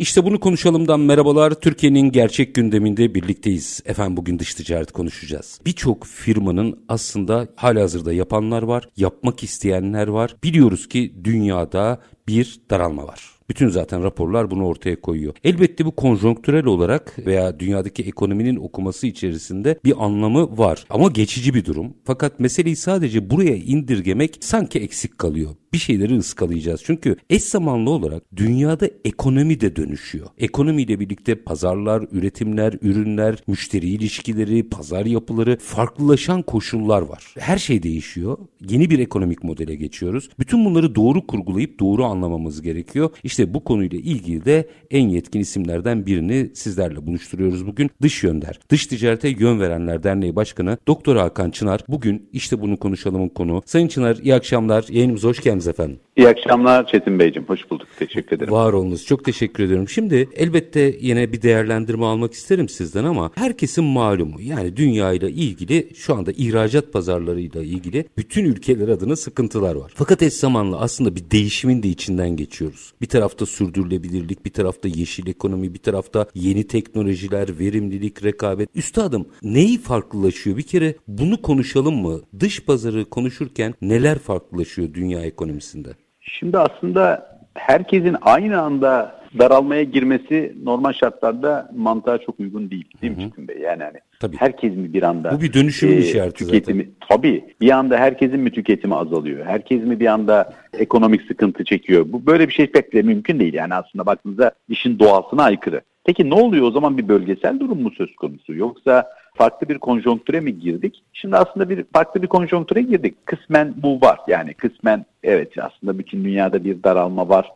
İşte bunu konuşalımdan merhabalar. Türkiye'nin gerçek gündeminde birlikteyiz. Efendim bugün dış ticaret konuşacağız. Birçok firmanın aslında halihazırda yapanlar var, yapmak isteyenler var. Biliyoruz ki dünyada bir daralma var. Bütün zaten raporlar bunu ortaya koyuyor. Elbette bu konjonktürel olarak veya dünyadaki ekonominin okuması içerisinde bir anlamı var. Ama geçici bir durum. Fakat meseleyi sadece buraya indirgemek sanki eksik kalıyor bir şeyleri ıskalayacağız. Çünkü eş zamanlı olarak dünyada ekonomi de dönüşüyor. Ekonomiyle birlikte pazarlar, üretimler, ürünler, müşteri ilişkileri, pazar yapıları, farklılaşan koşullar var. Her şey değişiyor. Yeni bir ekonomik modele geçiyoruz. Bütün bunları doğru kurgulayıp doğru anlamamız gerekiyor. İşte bu konuyla ilgili de en yetkin isimlerden birini sizlerle buluşturuyoruz bugün. Dış Yönder. Dış Ticarete Yön Verenler Derneği Başkanı Doktor Hakan Çınar. Bugün işte bunu konuşalımın konu. Sayın Çınar iyi akşamlar. Yayınımıza hoş geldiniz geldiniz efendim. İyi akşamlar Çetin Beyciğim. Hoş bulduk. Teşekkür ederim. Var olunuz. Çok teşekkür ediyorum. Şimdi elbette yine bir değerlendirme almak isterim sizden ama herkesin malumu. Yani dünya ile ilgili şu anda ihracat pazarlarıyla ilgili bütün ülkeler adına sıkıntılar var. Fakat eş zamanlı aslında bir değişimin de içinden geçiyoruz. Bir tarafta sürdürülebilirlik, bir tarafta yeşil ekonomi, bir tarafta yeni teknolojiler, verimlilik, rekabet. Üstadım neyi farklılaşıyor? Bir kere bunu konuşalım mı? Dış pazarı konuşurken neler farklılaşıyor dünya ekonomisinde? Şimdi aslında herkesin aynı anda daralmaya girmesi normal şartlarda mantığa çok uygun değil. Değil mi Çetin Bey? Yani hani tabii. herkes mi bir anda Bu bir dönüşümün e, işareti tüketimi, zaten. Tabii. Bir anda herkesin mi tüketimi azalıyor? Herkes mi bir anda ekonomik sıkıntı çekiyor? Bu böyle bir şey pek de mümkün değil. Yani aslında baktığınızda işin doğasına aykırı. Peki ne oluyor o zaman bir bölgesel durum mu söz konusu? Yoksa farklı bir konjonktüre mi girdik? Şimdi aslında bir farklı bir konjonktüre girdik. Kısmen bu var. Yani kısmen evet aslında bütün dünyada bir daralma var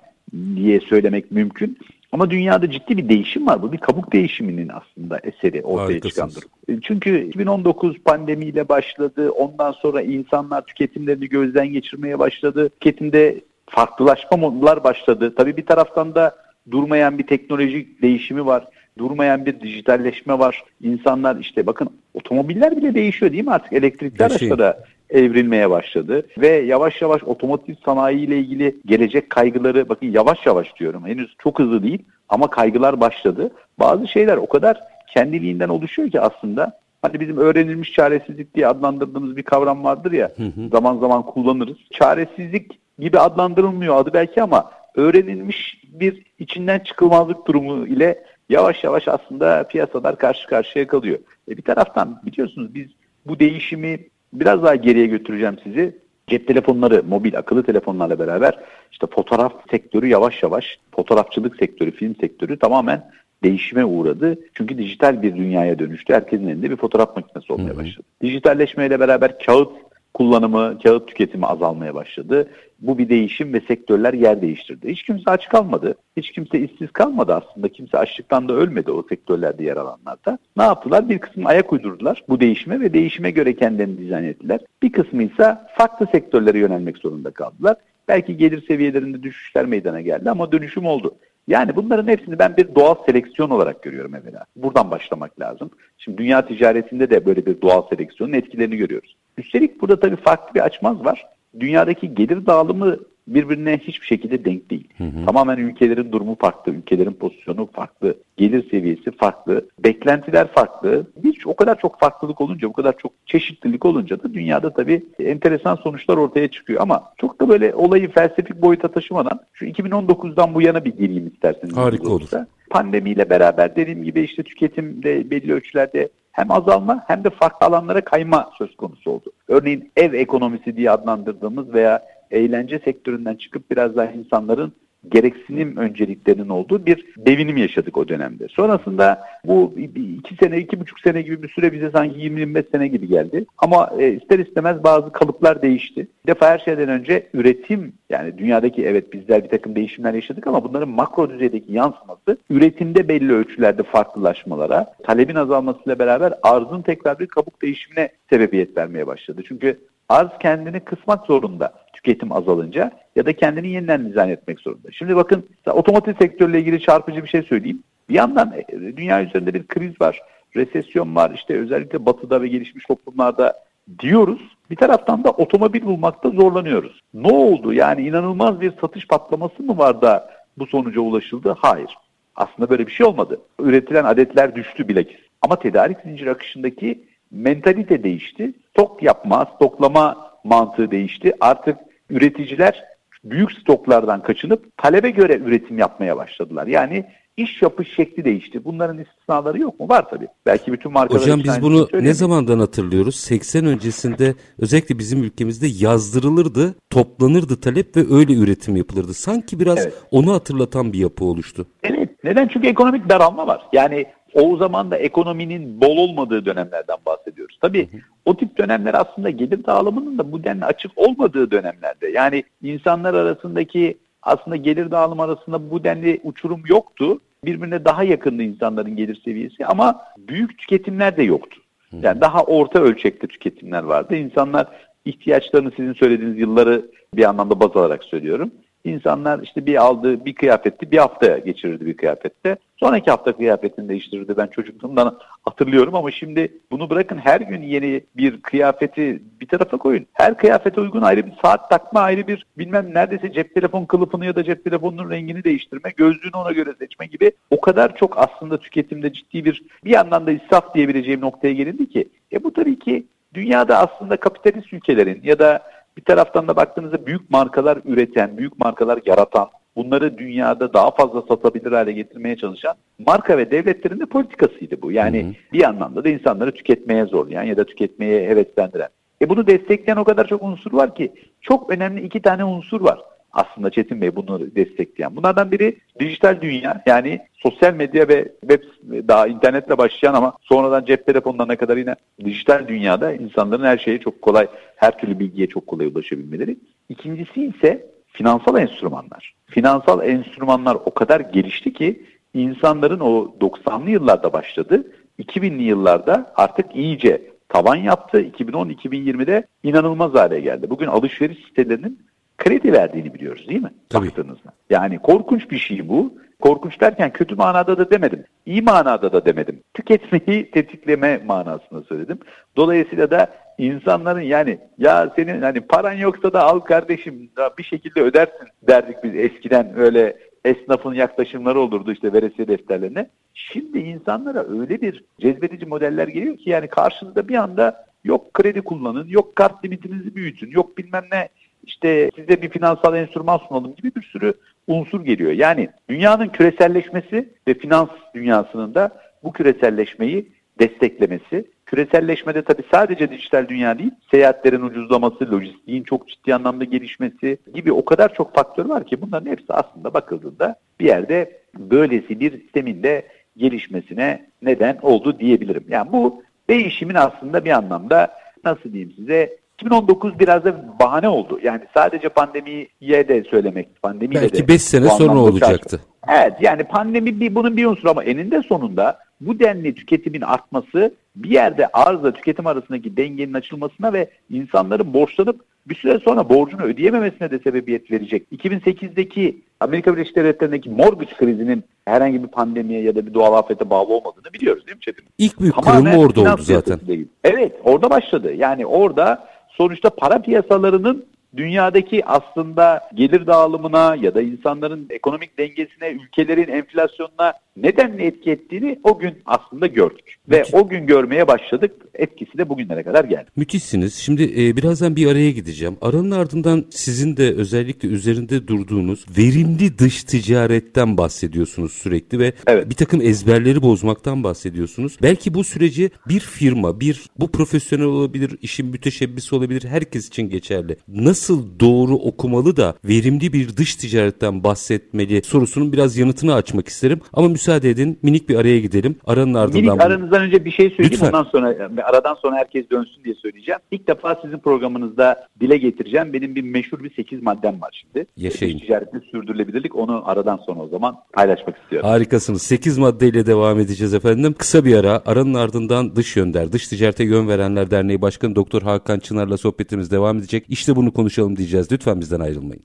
diye söylemek mümkün. Ama dünyada ciddi bir değişim var. Bu bir kabuk değişiminin aslında eseri ortaya çıkan durum. Çünkü 2019 pandemiyle başladı. Ondan sonra insanlar tüketimlerini gözden geçirmeye başladı. Tüketimde farklılaşma modlar başladı. Tabii bir taraftan da durmayan bir teknolojik değişimi var durmayan bir dijitalleşme var. İnsanlar işte bakın otomobiller bile değişiyor değil mi artık elektrikli araçlara evrilmeye başladı ve yavaş yavaş otomotiv sanayi ile ilgili gelecek kaygıları bakın yavaş yavaş diyorum henüz çok hızlı değil ama kaygılar başladı. Bazı şeyler o kadar kendiliğinden oluşuyor ki aslında Hani bizim öğrenilmiş çaresizlik diye adlandırdığımız bir kavram vardır ya hı hı. zaman zaman kullanırız. Çaresizlik gibi adlandırılmıyor adı belki ama öğrenilmiş bir içinden çıkılmazlık durumu ile yavaş yavaş aslında piyasalar karşı karşıya kalıyor. E bir taraftan biliyorsunuz biz bu değişimi biraz daha geriye götüreceğim sizi. Cep telefonları, mobil akıllı telefonlarla beraber işte fotoğraf sektörü yavaş yavaş, fotoğrafçılık sektörü, film sektörü tamamen değişime uğradı. Çünkü dijital bir dünyaya dönüştü. Herkesin elinde bir fotoğraf makinesi olmaya başladı. Dijitalleşmeyle beraber kağıt kullanımı, kağıt tüketimi azalmaya başladı. Bu bir değişim ve sektörler yer değiştirdi. Hiç kimse aç kalmadı. Hiç kimse işsiz kalmadı aslında. Kimse açlıktan da ölmedi o sektörlerde yer alanlarda. Ne yaptılar? Bir kısmı ayak uydurdular bu değişime ve değişime göre kendilerini dizayn ettiler. Bir kısmı ise farklı sektörlere yönelmek zorunda kaldılar. Belki gelir seviyelerinde düşüşler meydana geldi ama dönüşüm oldu. Yani bunların hepsini ben bir doğal seleksiyon olarak görüyorum evvela. Buradan başlamak lazım. Şimdi dünya ticaretinde de böyle bir doğal seleksiyonun etkilerini görüyoruz. Üstelik burada tabii farklı bir açmaz var. Dünyadaki gelir dağılımı birbirine hiçbir şekilde denk değil. Hı hı. Tamamen ülkelerin durumu farklı, ülkelerin pozisyonu farklı, gelir seviyesi farklı, beklentiler farklı. Bir o kadar çok farklılık olunca, bu kadar çok çeşitlilik olunca da dünyada tabii enteresan sonuçlar ortaya çıkıyor. Ama çok da böyle olayı felsefik boyuta taşımadan şu 2019'dan bu yana bir gireyim isterseniz. Harika olur. Pandemiyle beraber dediğim gibi işte tüketimde belli ölçülerde hem azalma hem de farklı alanlara kayma söz konusu oldu. Örneğin ev ekonomisi diye adlandırdığımız veya eğlence sektöründen çıkıp biraz daha insanların gereksinim önceliklerinin olduğu bir devinim yaşadık o dönemde. Sonrasında bu iki sene, iki buçuk sene gibi bir süre bize sanki 20-25 sene gibi geldi. Ama e, ister istemez bazı kalıplar değişti. Bir defa her şeyden önce üretim yani dünyadaki evet bizler bir takım değişimler yaşadık ama bunların makro düzeydeki yansıması üretimde belli ölçülerde farklılaşmalara, talebin azalmasıyla beraber arzın tekrar bir kabuk değişimine sebebiyet vermeye başladı. Çünkü arz kendini kısmak zorunda tüketim azalınca ya da kendini yeniden dizayn etmek zorunda. Şimdi bakın otomotiv sektörüyle ilgili çarpıcı bir şey söyleyeyim. Bir yandan e, dünya üzerinde bir kriz var, resesyon var işte özellikle batıda ve gelişmiş toplumlarda diyoruz. Bir taraftan da otomobil bulmakta zorlanıyoruz. Ne oldu? Yani inanılmaz bir satış patlaması mı var da bu sonuca ulaşıldı? Hayır. Aslında böyle bir şey olmadı. Üretilen adetler düştü bilakis. Ama tedarik zincir akışındaki mentalite değişti. Stok yapma, stoklama mantığı değişti. Artık üreticiler büyük stoklardan kaçınıp talebe göre üretim yapmaya başladılar. Yani iş yapış şekli değişti. Bunların istisnaları yok mu? Var tabii. Belki bütün markalar Hocam biz bunu ne zamandan hatırlıyoruz? 80 öncesinde özellikle bizim ülkemizde yazdırılırdı, toplanırdı talep ve öyle üretim yapılırdı. Sanki biraz evet. onu hatırlatan bir yapı oluştu. Evet. Neden? Çünkü ekonomik daralma var. Yani o zaman da ekonominin bol olmadığı dönemlerden bahsediyoruz. Tabii o tip dönemler aslında gelir dağılımının da bu denli açık olmadığı dönemlerde. Yani insanlar arasındaki aslında gelir dağılım arasında bu denli uçurum yoktu. Birbirine daha yakındı insanların gelir seviyesi ama büyük tüketimler de yoktu. Yani daha orta ölçekte tüketimler vardı. İnsanlar ihtiyaçlarını sizin söylediğiniz yılları bir anlamda baz alarak söylüyorum. İnsanlar işte bir aldığı bir kıyafetti bir hafta geçirirdi bir kıyafette. Sonraki hafta kıyafetini değiştirirdi. Ben çocukluğumdan hatırlıyorum ama şimdi bunu bırakın her gün yeni bir kıyafeti bir tarafa koyun. Her kıyafete uygun ayrı bir saat takma ayrı bir bilmem neredeyse cep telefon kılıfını ya da cep telefonunun rengini değiştirme, gözlüğünü ona göre seçme gibi o kadar çok aslında tüketimde ciddi bir bir yandan da israf diyebileceğim noktaya gelindi ki e bu tabii ki dünyada aslında kapitalist ülkelerin ya da bir taraftan da baktığınızda büyük markalar üreten, büyük markalar yaratan, bunları dünyada daha fazla satabilir hale getirmeye çalışan marka ve devletlerin de politikasıydı bu. Yani hı hı. bir anlamda da insanları tüketmeye zorlayan ya da tüketmeye heveslendiren. E bunu destekleyen o kadar çok unsur var ki çok önemli iki tane unsur var aslında Çetin Bey bunu destekleyen. Bunlardan biri dijital dünya yani sosyal medya ve web daha internetle başlayan ama sonradan cep telefonlarına kadar yine dijital dünyada insanların her şeye çok kolay, her türlü bilgiye çok kolay ulaşabilmeleri. İkincisi ise finansal enstrümanlar. Finansal enstrümanlar o kadar gelişti ki insanların o 90'lı yıllarda başladı. 2000'li yıllarda artık iyice tavan yaptı. 2010-2020'de inanılmaz hale geldi. Bugün alışveriş sitelerinin kredi verdiğini biliyoruz değil mi? Tabii. Baktığınızda. Yani korkunç bir şey bu. Korkunç derken kötü manada da demedim. İyi manada da demedim. Tüketmeyi tetikleme manasında söyledim. Dolayısıyla da insanların yani ya senin hani paran yoksa da al kardeşim bir şekilde ödersin derdik biz eskiden öyle esnafın yaklaşımları olurdu işte veresiye defterlerine. Şimdi insanlara öyle bir cezbedici modeller geliyor ki yani karşınızda bir anda yok kredi kullanın, yok kart limitinizi büyütün, yok bilmem ne işte size bir finansal enstrüman sunalım gibi bir sürü unsur geliyor. Yani dünyanın küreselleşmesi ve finans dünyasının da bu küreselleşmeyi desteklemesi. Küreselleşmede tabii sadece dijital dünya değil, seyahatlerin ucuzlaması, lojistiğin çok ciddi anlamda gelişmesi gibi o kadar çok faktör var ki bunların hepsi aslında bakıldığında bir yerde böylesi bir sistemin de gelişmesine neden oldu diyebilirim. Yani bu değişimin aslında bir anlamda nasıl diyeyim size 2019 biraz da bahane oldu. Yani sadece pandemiye de söylemek. Pandemiyle Belki 5 sene sonra olacaktı. Karşı. Evet yani pandemi bir, bunun bir unsuru ama eninde sonunda bu denli tüketimin artması bir yerde arzla tüketim arasındaki dengenin açılmasına ve insanların borçlanıp bir süre sonra borcunu ödeyememesine de sebebiyet verecek. 2008'deki Amerika Birleşik Devletleri'ndeki mortgage krizinin herhangi bir pandemiye ya da bir doğal afete bağlı olmadığını biliyoruz değil mi Çetin? İlk büyük kırılma orada oldu zaten. Evet orada başladı. Yani orada sonuçta para piyasalarının dünyadaki aslında gelir dağılımına ya da insanların ekonomik dengesine, ülkelerin enflasyonuna neden etki ettiğini o gün aslında gördük. Ve Müthiş. o gün görmeye başladık. Etkisi de bugünlere kadar geldi. Müthişsiniz. Şimdi e, birazdan bir araya gideceğim. Aranın ardından sizin de özellikle üzerinde durduğunuz verimli dış ticaretten bahsediyorsunuz sürekli ve evet. bir takım ezberleri bozmaktan bahsediyorsunuz. Belki bu süreci bir firma, bir bu profesyonel olabilir, işin müteşebbisi olabilir, herkes için geçerli. Nasıl doğru okumalı da verimli bir dış ticaretten bahsetmeli sorusunun biraz yanıtını açmak isterim. Ama müsaade edin minik bir araya gidelim. Aranın ardından... Minik aranızdan önce bir şey söyleyeyim. Lütfen. Ondan sonra aradan sonra herkes dönsün diye söyleyeceğim. İlk defa sizin programınızda dile getireceğim. Benim bir meşhur bir 8 maddem var şimdi. Yaşayın. Ticaretin sürdürülebilirlik. Onu aradan sonra o zaman paylaşmak istiyorum. Harikasınız. 8 maddeyle devam edeceğiz efendim. Kısa bir ara. Aranın ardından Dış Yönder, Dış Ticarete Yön Verenler Derneği Başkanı Doktor Hakan Çınar'la sohbetimiz devam edecek. İşte bunu konuşalım diyeceğiz. Lütfen bizden ayrılmayın.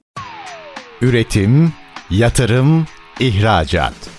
Üretim, yatırım, ihracat.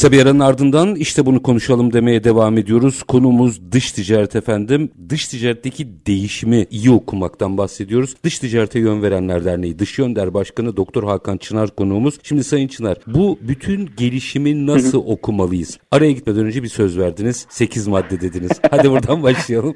Kısa bir aranın ardından işte bunu konuşalım demeye devam ediyoruz. Konumuz dış ticaret efendim. Dış ticaretteki değişimi iyi okumaktan bahsediyoruz. Dış ticarete yön verenler derneği Dış Yönder Başkanı Doktor Hakan Çınar konuğumuz. Şimdi Sayın Çınar bu bütün gelişimi nasıl okumalıyız? Araya gitmeden önce bir söz verdiniz. 8 madde dediniz. Hadi buradan başlayalım.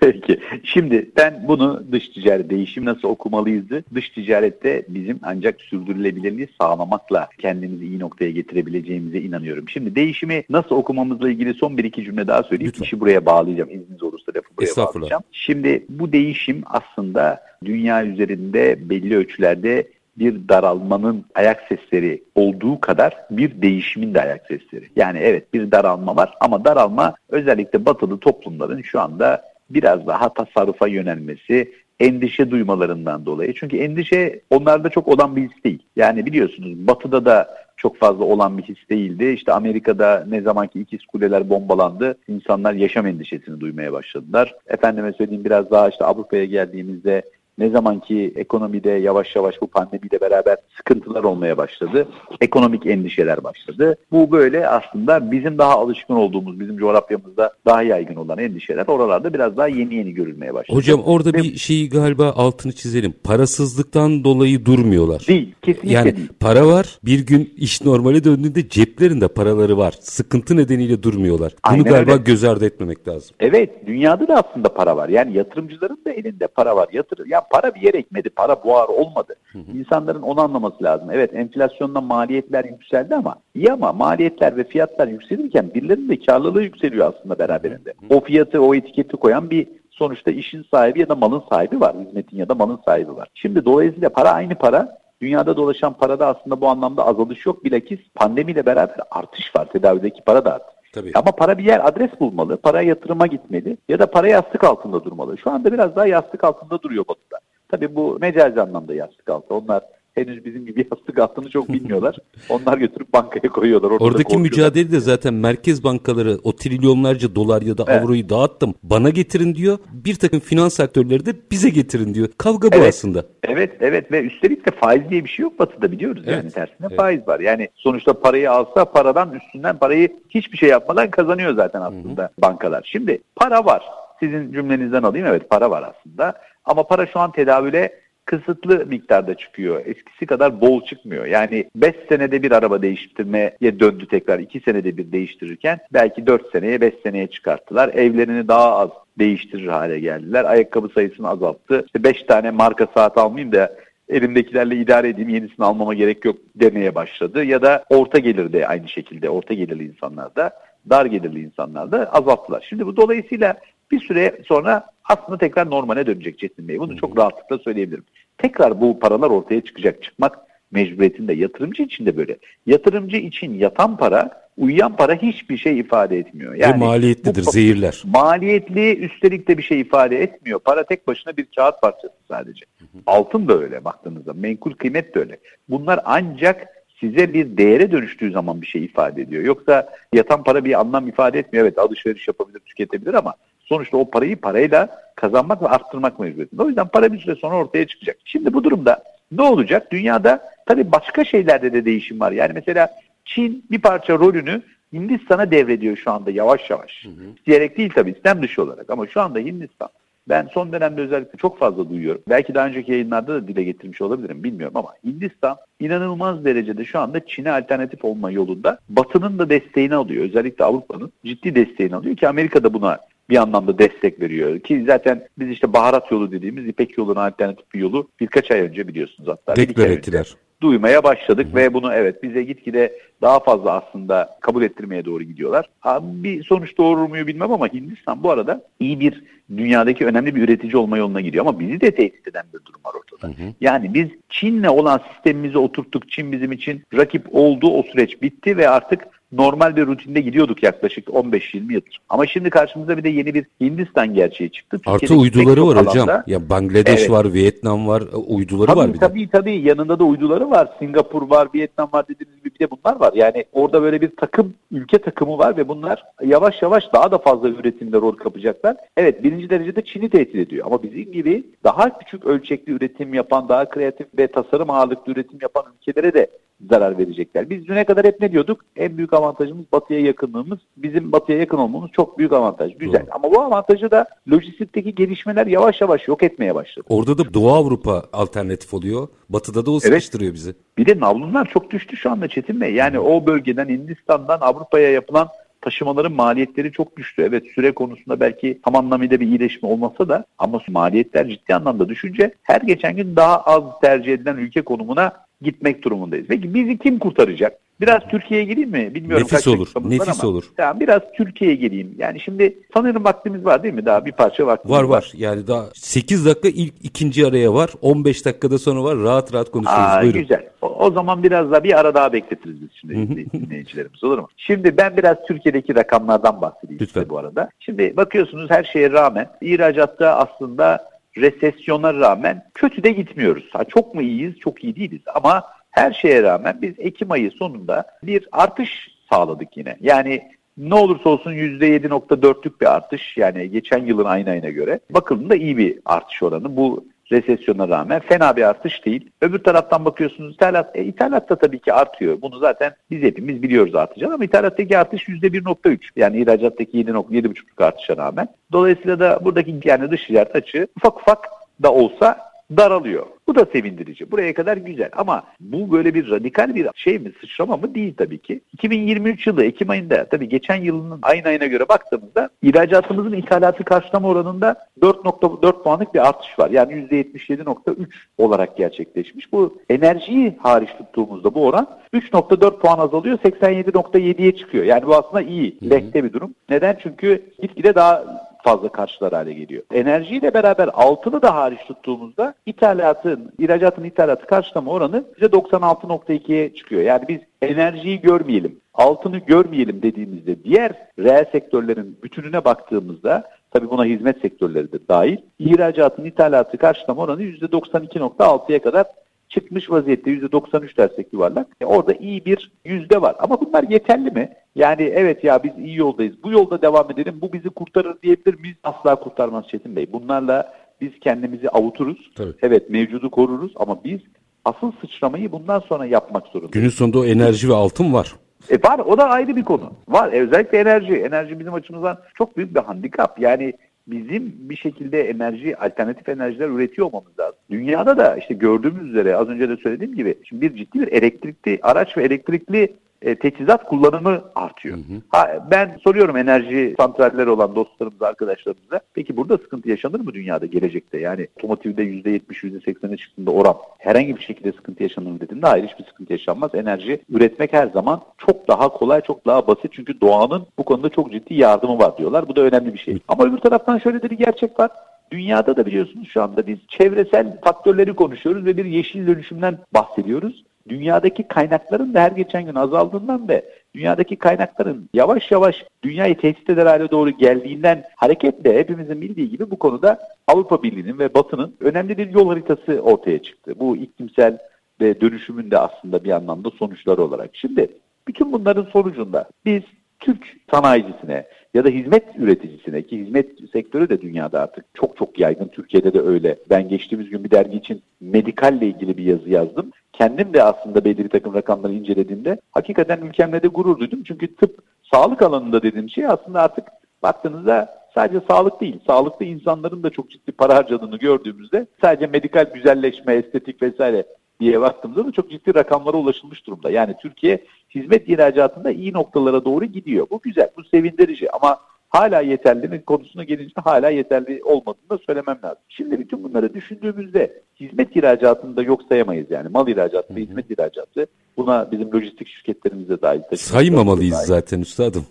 Peki. Şimdi ben bunu dış ticaret değişim nasıl okumalıyızdı? Dış ticarette bizim ancak sürdürülebilirliği sağlamakla kendimizi iyi noktaya getirebileceğimize inanıyorum. Şimdi değişimi nasıl okumamızla ilgili son bir iki cümle daha söyleyeyim. Lütfen. İşi buraya bağlayacağım. İzniniz olursa lafı buraya bağlayacağım. Şimdi bu değişim aslında dünya üzerinde belli ölçülerde bir daralmanın ayak sesleri olduğu kadar bir değişimin de ayak sesleri. Yani evet bir daralma var ama daralma özellikle batılı toplumların şu anda biraz daha tasarrufa yönelmesi, endişe duymalarından dolayı. Çünkü endişe onlarda çok olan bir his değil. Yani biliyorsunuz batıda da çok fazla olan bir his değildi. İşte Amerika'da ne zamanki ikiz kuleler bombalandı, insanlar yaşam endişesini duymaya başladılar. Efendime söyleyeyim biraz daha işte Avrupa'ya geldiğimizde ne zaman ki ekonomide yavaş yavaş bu pandemiyle beraber sıkıntılar olmaya başladı, ekonomik endişeler başladı. Bu böyle aslında bizim daha alışkın olduğumuz, bizim coğrafyamızda daha yaygın olan endişeler oralarda biraz daha yeni yeni görülmeye başladı. Hocam orada Ve, bir şeyi galiba altını çizelim. Parasızlıktan dolayı durmuyorlar. Değil, kesinlikle yani, değil. para var, bir gün iş normale döndüğünde ceplerinde paraları var. Sıkıntı nedeniyle durmuyorlar. Bunu Aynen galiba öyle. göz ardı etmemek lazım. Evet, dünyada da aslında para var. Yani yatırımcıların da elinde para var. Yatır, ya para bir yere ekmedi, para buhar olmadı. İnsanların onu anlaması lazım. Evet enflasyondan maliyetler yükseldi ama iyi ama maliyetler ve fiyatlar yükselirken birilerinin de karlılığı yükseliyor aslında beraberinde. O fiyatı, o etiketi koyan bir sonuçta işin sahibi ya da malın sahibi var. Hizmetin ya da malın sahibi var. Şimdi dolayısıyla para aynı para. Dünyada dolaşan parada aslında bu anlamda azalış yok. Bilakis pandemiyle beraber artış var. Tedavideki para da arttı. Tabii. Ama para bir yer adres bulmalı, para yatırıma gitmeli ya da para yastık altında durmalı. Şu anda biraz daha yastık altında duruyor Batı'da. Tabii bu mecazi anlamda yastık altı. Onlar henüz bizim gibi yastık altını çok bilmiyorlar. Onlar götürüp bankaya koyuyorlar. Orada Oradaki mücadele de zaten merkez bankaları o trilyonlarca dolar ya da evet. avroyu dağıttım bana getirin diyor. Bir takım finans aktörleri de bize getirin diyor. Kavga bu evet. aslında. Evet evet ve üstelik de faiz diye bir şey yok batıda biliyoruz evet. yani tersine evet. faiz var. Yani sonuçta parayı alsa paradan üstünden parayı hiçbir şey yapmadan kazanıyor zaten aslında Hı-hı. bankalar. Şimdi para var. Sizin cümlenizden alayım evet para var aslında. Ama para şu an tedavüle kısıtlı miktarda çıkıyor. Eskisi kadar bol çıkmıyor. Yani 5 senede bir araba değiştirmeye döndü tekrar. 2 senede bir değiştirirken belki 4 seneye 5 seneye çıkarttılar. Evlerini daha az değiştirir hale geldiler. Ayakkabı sayısını azalttı. İşte 5 tane marka saat almayayım da elimdekilerle idare edeyim yenisini almama gerek yok demeye başladı. Ya da orta gelir de aynı şekilde orta gelirli insanlar da dar gelirli insanlar da azalttılar. Şimdi bu dolayısıyla bir süre sonra aslında tekrar normale dönecek Çetin Bey. Bunu çok rahatlıkla söyleyebilirim. Tekrar bu paralar ortaya çıkacak. Çıkmak mecburiyetinde. Yatırımcı için de böyle. Yatırımcı için yatan para, uyuyan para hiçbir şey ifade etmiyor. Yani Ve maliyetlidir, bu, zehirler. Maliyetli, üstelik de bir şey ifade etmiyor. Para tek başına bir kağıt parçası sadece. Hı hı. Altın da öyle baktığınızda, menkul kıymet de öyle. Bunlar ancak size bir değere dönüştüğü zaman bir şey ifade ediyor. Yoksa yatan para bir anlam ifade etmiyor. Evet alışveriş yapabilir, tüketebilir ama sonuçta o parayı parayla kazanmak ve arttırmak mecburiyetinde. O yüzden para bir süre sonra ortaya çıkacak. Şimdi bu durumda ne olacak? Dünyada tabii başka şeylerde de değişim var. Yani mesela Çin bir parça rolünü Hindistan'a devrediyor şu anda yavaş yavaş. Hı hı. Diyerek değil tabii istem dışı olarak ama şu anda Hindistan ben son dönemde özellikle çok fazla duyuyorum. Belki daha önceki yayınlarda da dile getirmiş olabilirim bilmiyorum ama Hindistan inanılmaz derecede şu anda Çin'e alternatif olma yolunda Batı'nın da desteğini alıyor. Özellikle Avrupa'nın ciddi desteğini alıyor ki Amerika da buna bir anlamda destek veriyor. Ki zaten biz işte baharat yolu dediğimiz İpek yoluna alternatif bir yolu birkaç ay önce biliyorsunuz hatta. Deklar ettiler. Duymaya başladık Hı-hı. ve bunu evet bize gitgide daha fazla aslında kabul ettirmeye doğru gidiyorlar. Bir sonuç doğurur muyu bilmem ama Hindistan bu arada iyi bir dünyadaki önemli bir üretici olma yoluna gidiyor ama bizi de tehdit eden bir durum var ortada. Hı hı. Yani biz Çin'le olan sistemimizi oturttuk. Çin bizim için rakip oldu. O süreç bitti ve artık normal bir rutinde gidiyorduk yaklaşık 15-20 yıldır. Ama şimdi karşımıza bir de yeni bir Hindistan gerçeği çıktı. Artı uyduları var hocam. Alanda, ya Bangladeş evet. var, Vietnam var, e, uyduları tabii, var bir tabii, de. Tabii tabii yanında da uyduları var. Singapur var, Vietnam var dediğiniz gibi bir de bunlar var. Yani orada böyle bir takım, ülke takımı var ve bunlar yavaş yavaş daha da fazla üretimde rol kapacaklar. Evet birinci derecede Çin'i tehdit ediyor ama bizim gibi daha küçük ölçekli üretim yapan, daha kreatif ve tasarım ağırlıklı üretim yapan ülkelere de zarar verecekler. Biz düne kadar hep ne diyorduk? En büyük avantajımız batıya yakınlığımız. Bizim batıya yakın olmamız çok büyük avantaj. Güzel. Doğru. Ama bu avantajı da lojistikteki gelişmeler yavaş yavaş yok etmeye başladı. Orada da Doğu Avrupa alternatif oluyor. Batıda da o sıkıştırıyor evet. bizi. Bir de navlunlar çok düştü şu anda Çetin Bey. Yani o bölgeden Hindistan'dan Avrupa'ya yapılan taşımaların maliyetleri çok düştü. Evet süre konusunda belki tam anlamıyla bir iyileşme olmasa da ama maliyetler ciddi anlamda düşünce her geçen gün daha az tercih edilen ülke konumuna gitmek durumundayız. Peki bizi kim kurtaracak? Biraz Türkiye'ye geleyim mi? Bilmiyorum. Nefis olur. Nefis ama. olur. Yani biraz Türkiye'ye geleyim. Yani şimdi sanırım vaktimiz var değil mi? Daha bir parça vaktimiz var. Var var. Yani daha 8 dakika ilk ikinci araya var. 15 dakikada sonra var. Rahat rahat konuşuruz. Aa, Buyurun. Güzel. O, o zaman biraz daha bir ara daha bekletiriz biz şimdi dinleyicilerimiz olur mu? Şimdi ben biraz Türkiye'deki rakamlardan bahsedeyim Lütfen. size bu arada. Şimdi bakıyorsunuz her şeye rağmen ihracatta aslında resesyona rağmen kötü de gitmiyoruz. Ha, çok mu iyiyiz? Çok iyi değiliz ama her şeye rağmen biz Ekim ayı sonunda bir artış sağladık yine. Yani ne olursa olsun %7.4'lük bir artış yani geçen yılın aynı ayına göre bakıldığında iyi bir artış oranı. Bu resesyona rağmen fena bir artış değil. Öbür taraftan bakıyorsunuz ithalat, e, ithalat da tabii ki artıyor. Bunu zaten biz hepimiz biliyoruz artacağını ama ithalattaki artış %1.3. Yani ihracattaki 7.7.5'luk artışa rağmen. Dolayısıyla da buradaki yani dış ticaret açığı ufak ufak da olsa daralıyor. Bu da sevindirici. Buraya kadar güzel ama bu böyle bir radikal bir şey mi sıçrama mı değil tabii ki. 2023 yılı Ekim ayında tabii geçen yılının aynı ayına göre baktığımızda ihracatımızın ithalatı karşılama oranında 4.4 puanlık bir artış var. Yani %77.3 olarak gerçekleşmiş. Bu enerjiyi hariç tuttuğumuzda bu oran 3.4 puan azalıyor 87.7'ye çıkıyor. Yani bu aslında iyi, lehte bir durum. Neden? Çünkü gitgide daha fazla karşılar hale geliyor. Enerjiyle beraber altını da hariç tuttuğumuzda ithalatın, ihracatın ithalatı karşılama oranı %96.2'ye çıkıyor. Yani biz enerjiyi görmeyelim, altını görmeyelim dediğimizde diğer reel sektörlerin bütününe baktığımızda tabii buna hizmet sektörleri de dahil ihracatın ithalatı karşılama oranı %92.6'ya kadar çıkmış vaziyette %93 dersek yuvarlak. E orada iyi bir yüzde var. Ama bunlar yeterli mi? Yani evet ya biz iyi yoldayız. Bu yolda devam edelim. Bu bizi kurtarır diyebilir miyiz? Asla kurtarmaz Çetin Bey. Bunlarla biz kendimizi avuturuz. Tabii. Evet mevcudu koruruz ama biz asıl sıçramayı bundan sonra yapmak zorundayız. Günün sonunda o enerji ve altın var. E var o da ayrı bir konu. Var özellikle enerji. Enerji bizim açımızdan çok büyük bir handikap. Yani bizim bir şekilde enerji, alternatif enerjiler üretiyor olmamız lazım. Dünyada da işte gördüğümüz üzere az önce de söylediğim gibi şimdi bir ciddi bir elektrikli araç ve elektrikli e, teçhizat kullanımı artıyor. Hı hı. Ha, ben soruyorum enerji santralleri olan dostlarımıza, arkadaşlarımıza. Peki burada sıkıntı yaşanır mı dünyada gelecekte? Yani otomotivde %70, %80'e çıktığında oran herhangi bir şekilde sıkıntı yaşanır mı dediğimde hayır hiçbir sıkıntı yaşanmaz. Enerji üretmek her zaman çok daha kolay, çok daha basit. Çünkü doğanın bu konuda çok ciddi yardımı var diyorlar. Bu da önemli bir şey. Ama öbür taraftan şöyle de bir gerçek var. Dünyada da biliyorsunuz şu anda biz çevresel faktörleri konuşuyoruz ve bir yeşil dönüşümden bahsediyoruz dünyadaki kaynakların da her geçen gün azaldığından ve dünyadaki kaynakların yavaş yavaş dünyayı tehdit eder hale doğru geldiğinden hareketle hepimizin bildiği gibi bu konuda Avrupa Birliği'nin ve Batı'nın önemli bir yol haritası ortaya çıktı. Bu iklimsel ve dönüşümün de aslında bir anlamda sonuçları olarak. Şimdi bütün bunların sonucunda biz Türk sanayicisine ya da hizmet üreticisine ki hizmet sektörü de dünyada artık çok çok yaygın. Türkiye'de de öyle. Ben geçtiğimiz gün bir dergi için medikalle ilgili bir yazı yazdım. Kendim de aslında belirli takım rakamları incelediğimde hakikaten ülkemle de gurur duydum. Çünkü tıp, sağlık alanında dediğim şey aslında artık baktığınızda sadece sağlık değil, sağlıklı insanların da çok ciddi para harcadığını gördüğümüzde sadece medikal güzelleşme, estetik vesaire diye baktığımızda da çok ciddi rakamlara ulaşılmış durumda. Yani Türkiye hizmet ihracatında iyi noktalara doğru gidiyor. Bu güzel, bu sevindirici ama hala yeterli mi konusuna gelince hala yeterli olmadığını da söylemem lazım. Şimdi bütün bunları düşündüğümüzde hizmet ihracatını da yok sayamayız yani. Mal ihracatı ve hizmet ihracatı buna bizim lojistik şirketlerimiz de dahil. Saymamalıyız dahil. zaten üstadım.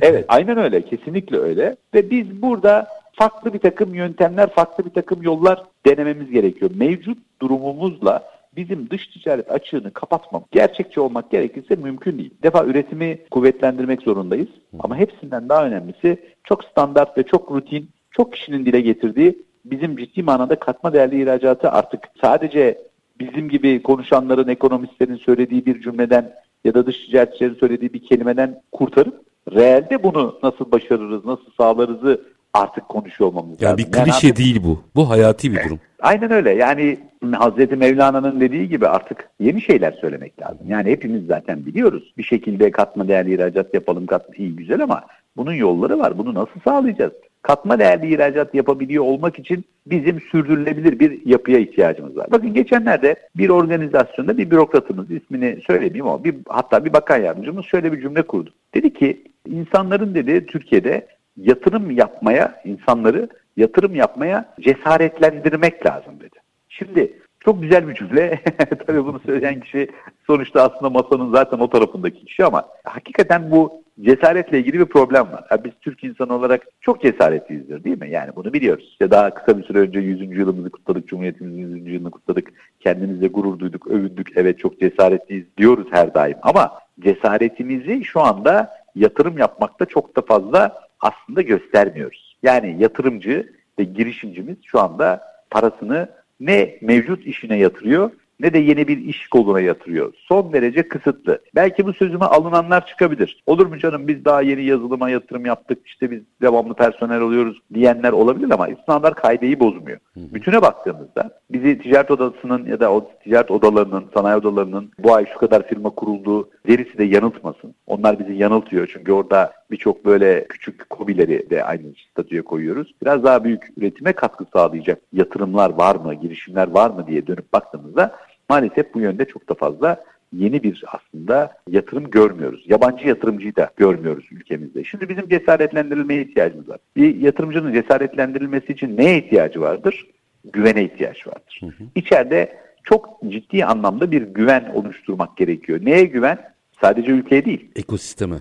evet aynen öyle kesinlikle öyle ve biz burada farklı bir takım yöntemler, farklı bir takım yollar denememiz gerekiyor. Mevcut durumumuzla bizim dış ticaret açığını kapatmam, gerçekçi olmak gerekirse mümkün değil. Bir defa üretimi kuvvetlendirmek zorundayız. Ama hepsinden daha önemlisi çok standart ve çok rutin, çok kişinin dile getirdiği bizim ciddi manada katma değerli ihracatı artık sadece bizim gibi konuşanların, ekonomistlerin söylediği bir cümleden ya da dış ticaretçilerin söylediği bir kelimeden kurtarıp reelde bunu nasıl başarırız, nasıl sağlarızı artık konuşuyor olmamız yani lazım. Bir klişe yani artık, değil bu. Bu hayati bir durum. Aynen öyle. Yani Hazreti Mevlana'nın dediği gibi artık yeni şeyler söylemek lazım. Yani hepimiz zaten biliyoruz. Bir şekilde katma değerli ihracat yapalım, katma iyi güzel ama bunun yolları var. Bunu nasıl sağlayacağız? Katma değerli ihracat yapabiliyor olmak için bizim sürdürülebilir bir yapıya ihtiyacımız var. Bakın geçenlerde bir organizasyonda bir bürokratımız ismini söylemeyeyim ama bir, hatta bir bakan yardımcımız şöyle bir cümle kurdu. Dedi ki insanların dedi Türkiye'de yatırım yapmaya, insanları yatırım yapmaya cesaretlendirmek lazım dedi. Şimdi çok güzel bir cümle. Tabii bunu söyleyen kişi sonuçta aslında masanın zaten o tarafındaki kişi ama hakikaten bu cesaretle ilgili bir problem var. Yani biz Türk insanı olarak çok cesaretliyizdir değil mi? Yani bunu biliyoruz. İşte daha kısa bir süre önce 100. yılımızı kutladık, Cumhuriyetimizin 100. yılını kutladık. Kendimizle gurur duyduk, övündük. Evet çok cesaretliyiz diyoruz her daim. Ama cesaretimizi şu anda yatırım yapmakta çok da fazla aslında göstermiyoruz. Yani yatırımcı ve girişimcimiz şu anda parasını ne mevcut işine yatırıyor ne de yeni bir iş koluna yatırıyor. Son derece kısıtlı. Belki bu sözüme alınanlar çıkabilir. Olur mu canım biz daha yeni yazılıma yatırım yaptık işte biz devamlı personel oluyoruz diyenler olabilir ama insanlar kaydeyi bozmuyor. Bütüne baktığımızda bizi ticaret odasının ya da o ticaret odalarının, sanayi odalarının bu ay şu kadar firma kurulduğu verisi de yanıltmasın. Onlar bizi yanıltıyor çünkü orada birçok böyle küçük kobileri de aynı statüye koyuyoruz. Biraz daha büyük üretime katkı sağlayacak yatırımlar var mı, girişimler var mı diye dönüp baktığımızda maalesef bu yönde çok da fazla yeni bir aslında yatırım görmüyoruz. Yabancı yatırımcıyı da görmüyoruz ülkemizde. Şimdi bizim cesaretlendirilmeye ihtiyacımız var. Bir yatırımcının cesaretlendirilmesi için neye ihtiyacı vardır? Güvene ihtiyaç vardır. Hı hı. İçeride çok ciddi anlamda bir güven oluşturmak gerekiyor. Neye güven? Sadece ülkeye değil. Ekosisteme.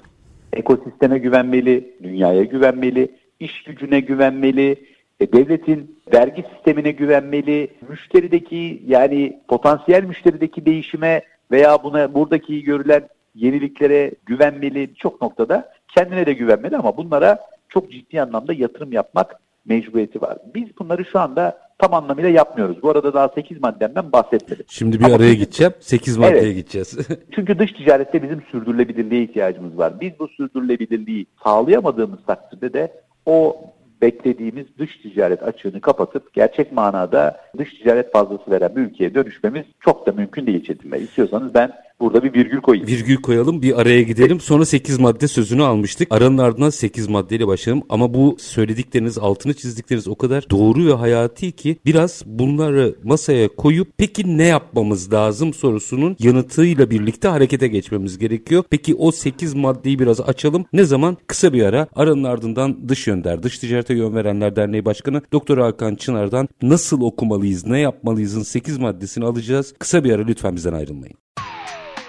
Ekosisteme güvenmeli, dünyaya güvenmeli, iş gücüne güvenmeli, e, devletin vergi sistemine güvenmeli, müşterideki yani potansiyel müşterideki değişime veya buna buradaki görülen yeniliklere güvenmeli çok noktada kendine de güvenmeli ama bunlara çok ciddi anlamda yatırım yapmak mecburiyeti var. Biz bunları şu anda tam anlamıyla yapmıyoruz. Bu arada daha 8 maddemden bahsetmedim. Şimdi bir Ama araya gideceğim. 8 maddeye evet, gideceğiz. çünkü dış ticarette bizim sürdürülebilirliğe ihtiyacımız var. Biz bu sürdürülebilirliği sağlayamadığımız takdirde de o beklediğimiz dış ticaret açığını kapatıp gerçek manada dış ticaret fazlası veren bir ülkeye dönüşmemiz çok da mümkün değil Çetin Bey. İstiyorsanız ben burada bir virgül koyayım. Virgül koyalım bir araya gidelim. Sonra 8 madde sözünü almıştık. Aranın ardından 8 maddeyle başlayalım. Ama bu söyledikleriniz, altını çizdikleriniz o kadar doğru ve hayati ki biraz bunları masaya koyup peki ne yapmamız lazım sorusunun yanıtıyla birlikte harekete geçmemiz gerekiyor. Peki o 8 maddeyi biraz açalım. Ne zaman? Kısa bir ara. Aranın ardından Dış Yönder, Dış Ticarete Yön Verenler Derneği Başkanı Doktor Hakan Çınar'dan nasıl okumalıyız, ne yapmalıyızın 8 maddesini alacağız. Kısa bir ara lütfen bizden ayrılmayın.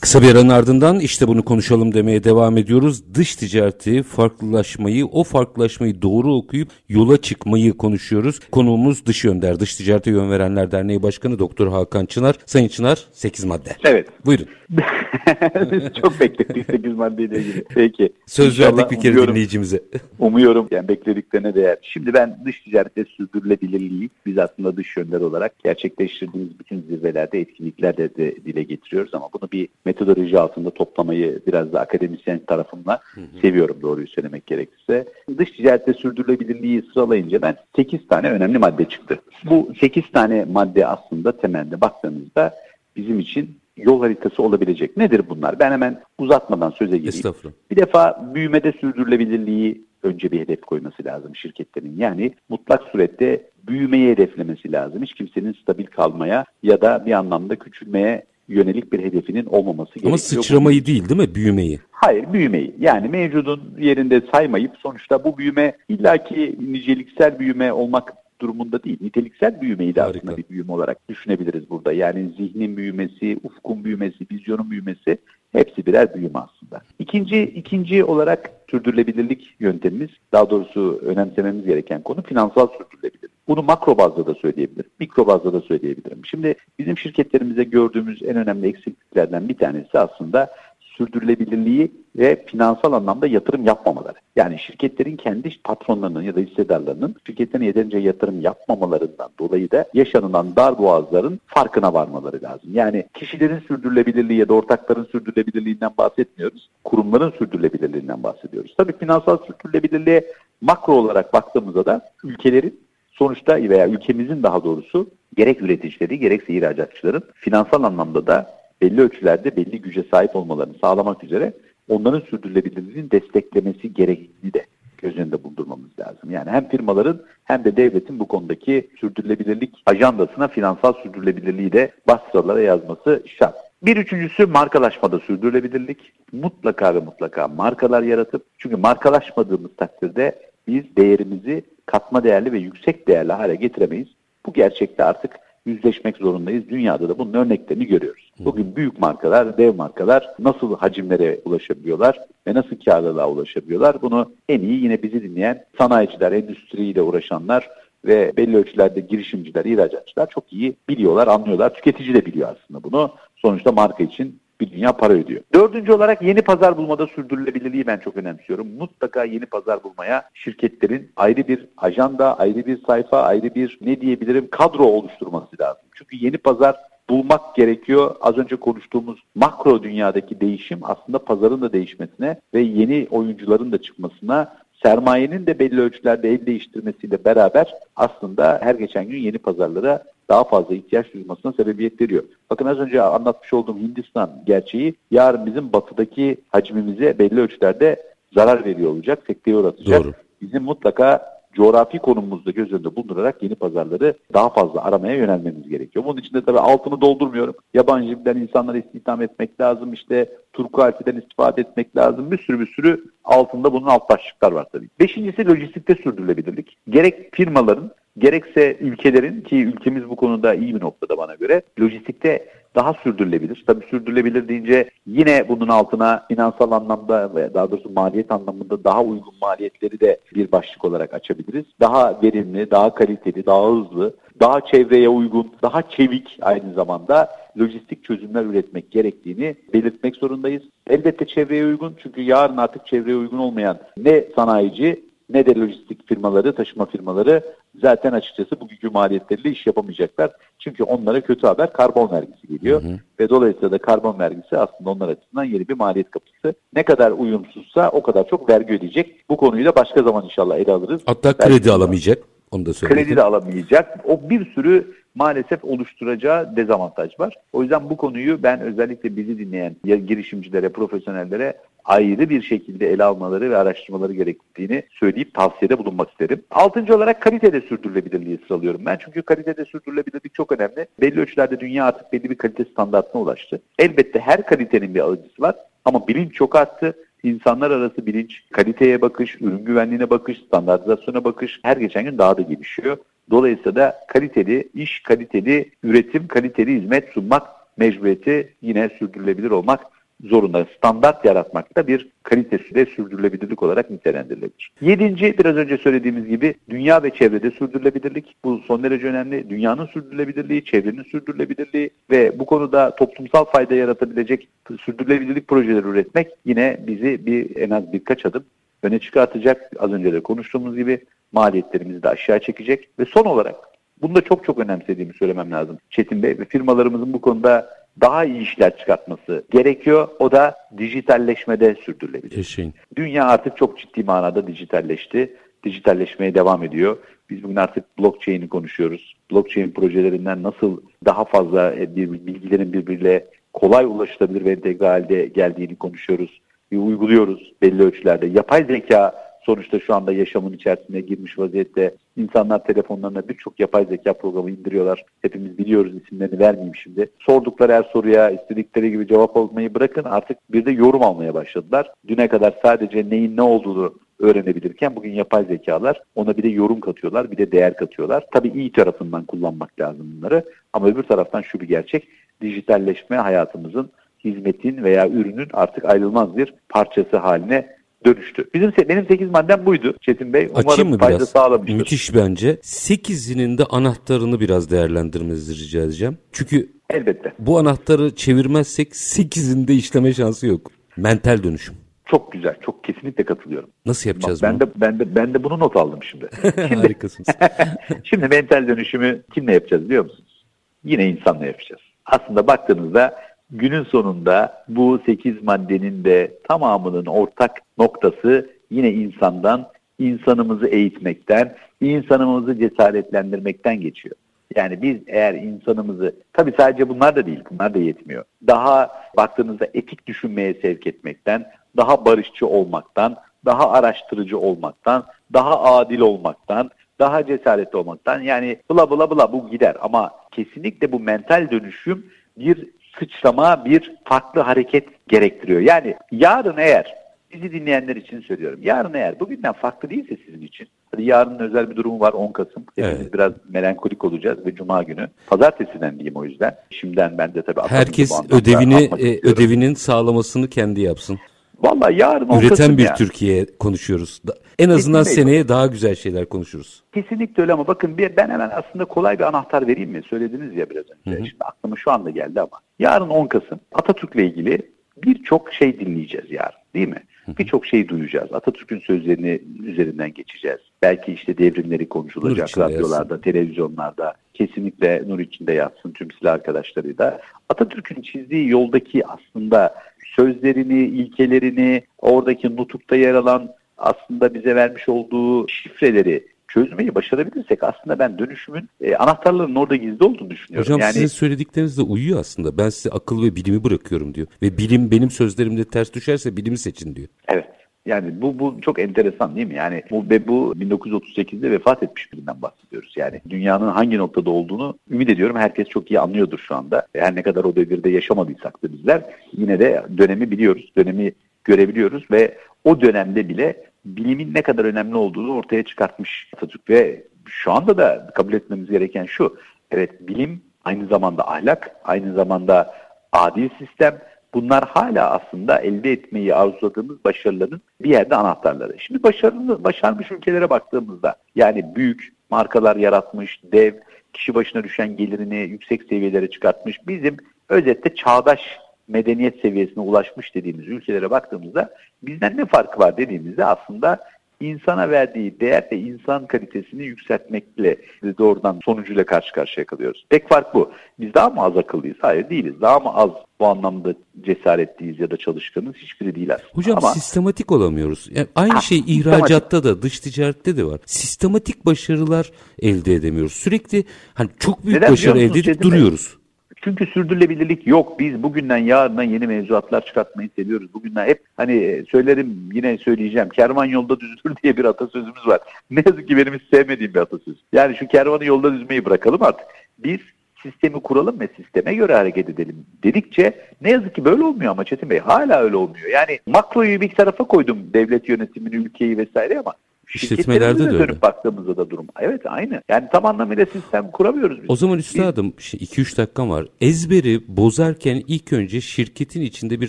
Kısa bir aranın ardından işte bunu konuşalım demeye devam ediyoruz. Dış ticareti, farklılaşmayı, o farklılaşmayı doğru okuyup yola çıkmayı konuşuyoruz. Konuğumuz Dış Yönder, Dış Ticarete Yön Verenler Derneği Başkanı Doktor Hakan Çınar. Sayın Çınar 8 madde. Evet. Buyurun. Çok bekledik 8 maddeyle ilgili. Peki. Söz İnşallah verdik bir kere umuyorum, dinleyicimize. Umuyorum yani beklediklerine değer. Şimdi ben dış ticarette sürdürülebilirliği biz aslında dış yönler olarak gerçekleştirdiğimiz bütün zirvelerde, etkinliklerde de dile getiriyoruz ama bunu bir metodoloji altında toplamayı biraz da akademisyen tarafımla seviyorum doğruyu söylemek gerekirse. Dış ticarette sürdürülebilirliği sıralayınca ben 8 tane önemli madde çıktı. Bu 8 tane madde aslında temelde baktığınızda bizim için yol haritası olabilecek. Nedir bunlar? Ben hemen uzatmadan söze gireyim. Estağfurullah. Bir defa büyümede sürdürülebilirliği önce bir hedef koyması lazım şirketlerin. Yani mutlak surette büyümeyi hedeflemesi lazım. Hiç kimsenin stabil kalmaya ya da bir anlamda küçülmeye yönelik bir hedefinin olmaması gerekiyor. Ama sıçramayı değil değil mi? Büyümeyi. Hayır büyümeyi. Yani mevcudun yerinde saymayıp sonuçta bu büyüme illaki niceliksel büyüme olmak durumunda değil. Niteliksel büyümeyi de Harika. aslında bir büyüme olarak düşünebiliriz burada. Yani zihnin büyümesi, ufkun büyümesi, vizyonun büyümesi hepsi birer büyüme aslında. İkinci, ikinci olarak sürdürülebilirlik yöntemimiz, daha doğrusu önemsememiz gereken konu finansal sürdürülebilirlik. Bunu makro bazda da söyleyebilirim, mikro bazda da söyleyebilirim. Şimdi bizim şirketlerimize gördüğümüz en önemli eksikliklerden bir tanesi aslında sürdürülebilirliği ve finansal anlamda yatırım yapmamaları. Yani şirketlerin kendi patronlarının ya da hissedarlarının şirketlerine yeterince yatırım yapmamalarından dolayı da yaşanılan dar boğazların farkına varmaları lazım. Yani kişilerin sürdürülebilirliği ya da ortakların sürdürülebilirliğinden bahsetmiyoruz. Kurumların sürdürülebilirliğinden bahsediyoruz. Tabii finansal sürdürülebilirliğe makro olarak baktığımızda da ülkelerin sonuçta veya ülkemizin daha doğrusu gerek üreticileri gerekse ihracatçıların finansal anlamda da belli ölçülerde belli güce sahip olmalarını sağlamak üzere onların sürdürülebilirliğini desteklemesi gerektiğini de göz önünde bulundurmamız lazım. Yani hem firmaların hem de devletin bu konudaki sürdürülebilirlik ajandasına finansal sürdürülebilirliği de bas sıralara yazması şart. Bir üçüncüsü markalaşmada sürdürülebilirlik. Mutlaka ve mutlaka markalar yaratıp çünkü markalaşmadığımız takdirde biz değerimizi katma değerli ve yüksek değerli hale getiremeyiz. Bu gerçekte artık yüzleşmek zorundayız. Dünyada da bunun örneklerini görüyoruz. Bugün büyük markalar, dev markalar nasıl hacimlere ulaşabiliyorlar ve nasıl karlılığa ulaşabiliyorlar? Bunu en iyi yine bizi dinleyen sanayiciler, endüstriyle uğraşanlar ve belli ölçülerde girişimciler, ihracatçılar çok iyi biliyorlar, anlıyorlar. Tüketici de biliyor aslında bunu. Sonuçta marka için bir dünya para ödüyor. Dördüncü olarak yeni pazar bulmada sürdürülebilirliği ben çok önemsiyorum. Mutlaka yeni pazar bulmaya şirketlerin ayrı bir ajanda, ayrı bir sayfa, ayrı bir ne diyebilirim kadro oluşturması lazım. Çünkü yeni pazar bulmak gerekiyor. Az önce konuştuğumuz makro dünyadaki değişim aslında pazarın da değişmesine ve yeni oyuncuların da çıkmasına sermayenin de belli ölçülerde el değiştirmesiyle beraber aslında her geçen gün yeni pazarlara daha fazla ihtiyaç duymasına sebebiyet veriyor. Bakın az önce anlatmış olduğum Hindistan gerçeği yarın bizim batıdaki hacmimize belli ölçülerde zarar veriyor olacak, sekteye uğratacak. Doğru. Bizim mutlaka coğrafi konumumuzda göz önünde bulundurarak yeni pazarları daha fazla aramaya yönelmemiz gerekiyor. Bunun için de tabii altını doldurmuyorum. Yabancı dilden insanları istihdam etmek lazım. İşte Turku harfinden istifade etmek lazım. Bir sürü bir sürü altında bunun alt başlıklar var tabii. Beşincisi lojistikte sürdürülebilirlik. Gerek firmaların gerekse ülkelerin ki ülkemiz bu konuda iyi bir noktada bana göre lojistikte daha sürdürülebilir. Tabii sürdürülebilir deyince yine bunun altına finansal anlamda ve daha doğrusu maliyet anlamında daha uygun maliyetleri de bir başlık olarak açabiliriz. Daha verimli, daha kaliteli, daha hızlı, daha çevreye uygun, daha çevik aynı zamanda lojistik çözümler üretmek gerektiğini belirtmek zorundayız. Elbette çevreye uygun çünkü yarın artık çevreye uygun olmayan ne sanayici ne de lojistik firmaları, taşıma firmaları zaten açıkçası bugünkü maliyetleriyle iş yapamayacaklar. Çünkü onlara kötü haber karbon vergisi geliyor. Hı hı. Ve dolayısıyla da karbon vergisi aslında onlar açısından yeni bir maliyet kapısı. Ne kadar uyumsuzsa o kadar çok vergi ödeyecek. Bu konuyu da başka zaman inşallah ele alırız. Hatta kredi Belki alamayacak. Onu da söyleyeyim. Kredi de alamayacak. O bir sürü maalesef oluşturacağı dezavantaj var. O yüzden bu konuyu ben özellikle bizi dinleyen girişimcilere, profesyonellere ayrı bir şekilde ele almaları ve araştırmaları gerektiğini söyleyip tavsiyede bulunmak isterim. Altıncı olarak kalitede sürdürülebilirliği sıralıyorum ben. Çünkü kalitede sürdürülebilirlik çok önemli. Belli ölçülerde dünya artık belli bir kalite standartına ulaştı. Elbette her kalitenin bir alıcısı var ama bilinç çok arttı. İnsanlar arası bilinç, kaliteye bakış, ürün güvenliğine bakış, standartizasyona bakış her geçen gün daha da gelişiyor. Dolayısıyla da kaliteli iş, kaliteli üretim, kaliteli hizmet sunmak mecburiyeti yine sürdürülebilir olmak zorunda. Standart yaratmakta bir kalitesi de sürdürülebilirlik olarak nitelendirilebilir. Yedinci biraz önce söylediğimiz gibi dünya ve çevrede sürdürülebilirlik. Bu son derece önemli. Dünyanın sürdürülebilirliği, çevrenin sürdürülebilirliği ve bu konuda toplumsal fayda yaratabilecek sürdürülebilirlik projeleri üretmek yine bizi bir en az birkaç adım öne çıkartacak. Az önce de konuştuğumuz gibi maliyetlerimizi de aşağı çekecek ve son olarak bunu da çok çok önemsediğimi söylemem lazım Çetin Bey ve firmalarımızın bu konuda daha iyi işler çıkartması gerekiyor. O da dijitalleşmede sürdürülebilir. Yaşayın. Dünya artık çok ciddi manada dijitalleşti. Dijitalleşmeye devam ediyor. Biz bugün artık blockchain'i konuşuyoruz. Blockchain projelerinden nasıl daha fazla e, bir bilgilerin birbiriyle kolay ulaşılabilir ve entegre halde geldiğini konuşuyoruz. Ve uyguluyoruz belli ölçülerde. Yapay zeka sonuçta şu anda yaşamın içerisine girmiş vaziyette. İnsanlar telefonlarına birçok yapay zeka programı indiriyorlar. Hepimiz biliyoruz isimlerini vermeyeyim şimdi. Sordukları her soruya istedikleri gibi cevap almayı bırakın artık bir de yorum almaya başladılar. Düne kadar sadece neyin ne olduğunu öğrenebilirken bugün yapay zekalar ona bir de yorum katıyorlar, bir de değer katıyorlar. Tabii iyi tarafından kullanmak lazım bunları ama öbür taraftan şu bir gerçek, dijitalleşme hayatımızın hizmetin veya ürünün artık ayrılmaz bir parçası haline dönüştü. Bizim benim 8 maddem buydu Çetin Bey. Umarım Açayım mı fayda biraz? sağlamıştır. Müthiş bence. 8'inin de anahtarını biraz değerlendirmenizi rica edeceğim. Çünkü Elbette. bu anahtarı çevirmezsek 8'inde de işleme şansı yok. Mental dönüşüm. Çok güzel. Çok kesinlikle katılıyorum. Nasıl yapacağız Bak, bunu? Ben de ben de ben de bunu not aldım şimdi. şimdi Harikasınız. şimdi mental dönüşümü kimle yapacağız biliyor musunuz? Yine insanla yapacağız. Aslında baktığınızda günün sonunda bu 8 maddenin de tamamının ortak noktası yine insandan, insanımızı eğitmekten, insanımızı cesaretlendirmekten geçiyor. Yani biz eğer insanımızı, tabii sadece bunlar da değil, bunlar da yetmiyor. Daha baktığınızda etik düşünmeye sevk etmekten, daha barışçı olmaktan, daha araştırıcı olmaktan, daha adil olmaktan, daha cesaretli olmaktan yani bula bula bula bu gider ama kesinlikle bu mental dönüşüm bir sıçrama, bir farklı hareket gerektiriyor. Yani yarın eğer bizi dinleyenler için söylüyorum. Yarın eğer bugünden farklı değilse sizin için. Hadi yarının özel bir durumu var 10 Kasım. Hepimiz evet. biraz melankolik olacağız ve Cuma günü. Pazartesiden diyeyim o yüzden. Şimdiden ben de tabii Herkes ödevini e, ödevinin sağlamasını kendi yapsın. Vallahi yarın Üreten bir yani. Türkiye konuşuyoruz. En azından Kesinlikle. seneye daha güzel şeyler konuşuruz. Kesinlikle öyle ama bakın bir, ben hemen aslında kolay bir anahtar vereyim mi? Söylediniz ya biraz önce. Hı hı. Şimdi aklıma şu anda geldi ama. Yarın 10 Kasım Atatürk'le ilgili birçok şey dinleyeceğiz yarın değil mi? Birçok şey duyacağız. Atatürk'ün sözlerini üzerinden geçeceğiz. Belki işte devrimleri konuşulacak radyolarda, televizyonlarda. Kesinlikle nur içinde yatsın tüm silah arkadaşlarıyla. Atatürk'ün çizdiği yoldaki aslında sözlerini, ilkelerini, oradaki nutukta yer alan aslında bize vermiş olduğu şifreleri çözmeyi başarabilirsek aslında ben dönüşümün e, anahtarlarının orada gizli olduğunu düşünüyorum. Hocam yani, sizin söyledikleriniz de uyuyor aslında. Ben size akıl ve bilimi bırakıyorum diyor. Ve bilim benim sözlerimde ters düşerse bilimi seçin diyor. Evet. Yani bu bu çok enteresan değil mi? Yani bu ve bu 1938'de vefat etmiş birinden bahsediyoruz. Yani dünyanın hangi noktada olduğunu ümit ediyorum herkes çok iyi anlıyordur şu anda. Her ne kadar o devirde yaşamadıysak da bizler yine de dönemi biliyoruz. Dönemi görebiliyoruz ve o dönemde bile bilimin ne kadar önemli olduğunu ortaya çıkartmış Atatürk ve şu anda da kabul etmemiz gereken şu. Evet bilim aynı zamanda ahlak, aynı zamanda adil sistem. Bunlar hala aslında elde etmeyi arzuladığımız başarıların bir yerde anahtarları. Şimdi başarılı, başarmış ülkelere baktığımızda yani büyük markalar yaratmış, dev, kişi başına düşen gelirini yüksek seviyelere çıkartmış. Bizim özetle çağdaş medeniyet seviyesine ulaşmış dediğimiz ülkelere baktığımızda bizden ne farkı var dediğimizde aslında insana verdiği değer ve insan kalitesini yükseltmekle doğrudan sonucuyla karşı karşıya kalıyoruz. Tek fark bu. Biz daha mı az akıllıyız? Hayır değiliz. Daha mı az bu anlamda cesaretliyiz ya da çalışkanız? Hiçbiri değil aslında. Hocam Ama, sistematik olamıyoruz. Yani aynı ha, şey ihracatta da dış ticarette de var. Sistematik başarılar elde edemiyoruz. Sürekli hani çok büyük Neden başarı elde edip duruyoruz. Çünkü sürdürülebilirlik yok. Biz bugünden yarına yeni mevzuatlar çıkartmayı seviyoruz. Bugünden hep hani e, söylerim yine söyleyeceğim. Kervan yolda düzülür diye bir atasözümüz var. Ne yazık ki benim hiç sevmediğim bir atasöz. Yani şu kervanı yolda düzmeyi bırakalım artık. Biz sistemi kuralım ve sisteme göre hareket edelim dedikçe ne yazık ki böyle olmuyor ama Çetin Bey hala öyle olmuyor. Yani makroyu bir tarafa koydum devlet yönetimini, ülkeyi vesaire ama İşletmelerde de öyle. baktığımızda da durum. Evet aynı. Yani tam anlamıyla sistem kuramıyoruz biz. O zaman üstadım 2-3 dakikam var. Ezberi bozarken ilk önce şirketin içinde bir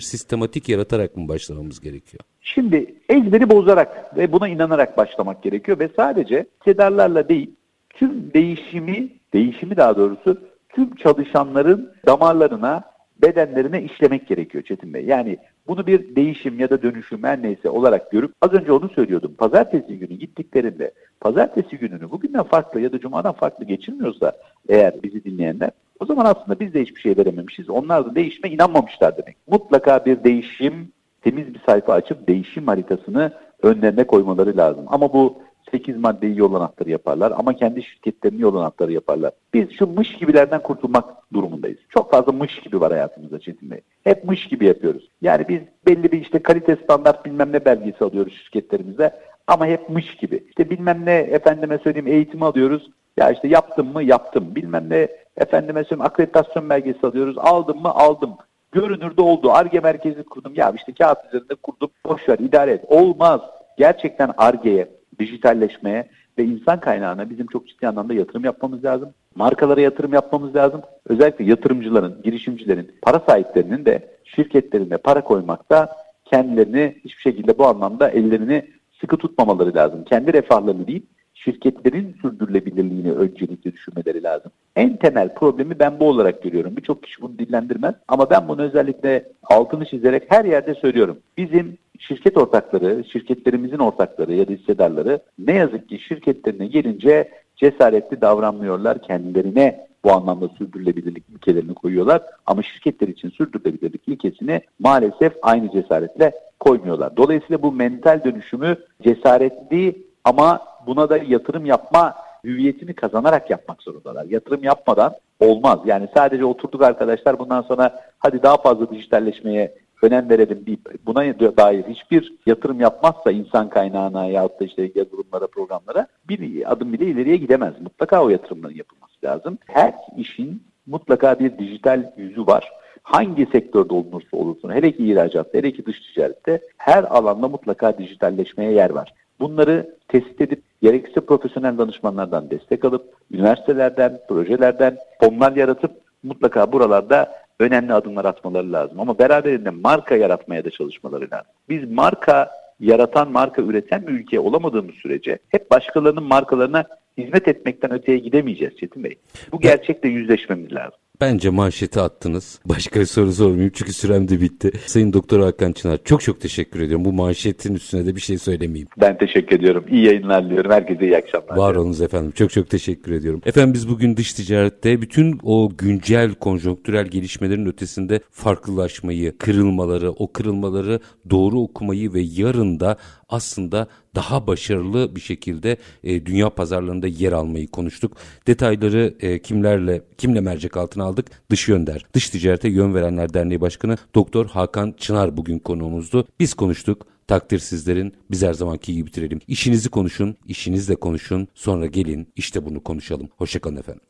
sistematik yaratarak mı başlamamız gerekiyor? Şimdi ezberi bozarak ve buna inanarak başlamak gerekiyor ve sadece hissedarlarla değil tüm değişimi, değişimi daha doğrusu tüm çalışanların damarlarına, bedenlerine işlemek gerekiyor Çetin Bey. Yani bunu bir değişim ya da dönüşüm her neyse olarak görüp az önce onu söylüyordum. Pazartesi günü gittiklerinde pazartesi gününü bugünden farklı ya da cumadan farklı geçirmiyorsa eğer bizi dinleyenler o zaman aslında biz de hiçbir şey verememişiz. Onlar da değişime inanmamışlar demek. Mutlaka bir değişim, temiz bir sayfa açıp değişim haritasını önlerine koymaları lazım. Ama bu 8 maddeyi yol anahtarı yaparlar ama kendi şirketlerini yol anahtarı yaparlar. Biz şu mış gibilerden kurtulmak durumundayız. Çok fazla mış gibi var hayatımızda Çetin Bey. Hep mış gibi yapıyoruz. Yani biz belli bir işte kalite standart bilmem ne belgesi alıyoruz şirketlerimizde ama hep mış gibi. İşte bilmem ne efendime söyleyeyim eğitimi alıyoruz. Ya işte yaptım mı yaptım. Bilmem ne efendime söyleyeyim akreditasyon belgesi alıyoruz. Aldım mı aldım. Görünürde oldu. ARGE merkezi kurdum. Ya işte kağıt üzerinde kurdum. Boşver idare et. Olmaz. Gerçekten ARGE'ye dijitalleşmeye ve insan kaynağına bizim çok ciddi anlamda yatırım yapmamız lazım. Markalara yatırım yapmamız lazım. Özellikle yatırımcıların, girişimcilerin, para sahiplerinin de şirketlerine para koymakta kendilerini hiçbir şekilde bu anlamda ellerini sıkı tutmamaları lazım. Kendi refahlarını değil, şirketlerin sürdürülebilirliğini öncelikle düşünmeleri lazım. En temel problemi ben bu olarak görüyorum. Birçok kişi bunu dillendirmez ama ben bunu özellikle altını çizerek her yerde söylüyorum. Bizim şirket ortakları, şirketlerimizin ortakları ya da hissedarları ne yazık ki şirketlerine gelince cesaretli davranmıyorlar. Kendilerine bu anlamda sürdürülebilirlik ilkelerini koyuyorlar. Ama şirketler için sürdürülebilirlik ilkesini maalesef aynı cesaretle koymuyorlar. Dolayısıyla bu mental dönüşümü cesaretli ama buna da yatırım yapma hüviyetini kazanarak yapmak zorundalar. Yatırım yapmadan olmaz. Yani sadece oturduk arkadaşlar bundan sonra hadi daha fazla dijitalleşmeye önem verelim deyip buna dair hiçbir yatırım yapmazsa insan kaynağına ya da işte yazılımlara, programlara bir adım bile ileriye gidemez. Mutlaka o yatırımların yapılması lazım. Her işin mutlaka bir dijital yüzü var. Hangi sektörde olursa olursun, hele ki ihracatta, hele ki dış ticarette her alanda mutlaka dijitalleşmeye yer var. Bunları tespit edip gerekirse profesyonel danışmanlardan destek alıp, üniversitelerden, projelerden fonlar yaratıp mutlaka buralarda önemli adımlar atmaları lazım. Ama beraberinde marka yaratmaya da çalışmaları lazım. Biz marka yaratan, marka üreten bir ülke olamadığımız sürece hep başkalarının markalarına hizmet etmekten öteye gidemeyeceğiz Çetin Bey. Bu gerçekle yüzleşmemiz lazım. Bence manşeti attınız. Başka bir soru sormayayım çünkü sürem de bitti. Sayın Doktor Hakan Çınar çok çok teşekkür ediyorum. Bu manşetin üstüne de bir şey söylemeyeyim. Ben teşekkür ediyorum. İyi yayınlar diliyorum. Herkese iyi akşamlar. Var olunuz efendim. Çok çok teşekkür ediyorum. Efendim biz bugün dış ticarette bütün o güncel konjonktürel gelişmelerin ötesinde farklılaşmayı, kırılmaları, o kırılmaları doğru okumayı ve yarın da aslında daha başarılı bir şekilde e, dünya pazarlarında yer almayı konuştuk. Detayları e, kimlerle kimle mercek altına aldık? Dış Yönder. Dış Ticarete Yön Verenler Derneği Başkanı Doktor Hakan Çınar bugün konuğumuzdu. Biz konuştuk. Takdir sizlerin. Biz her zamanki gibi bitirelim. İşinizi konuşun, işinizle konuşun. Sonra gelin işte bunu konuşalım. Hoşçakalın efendim.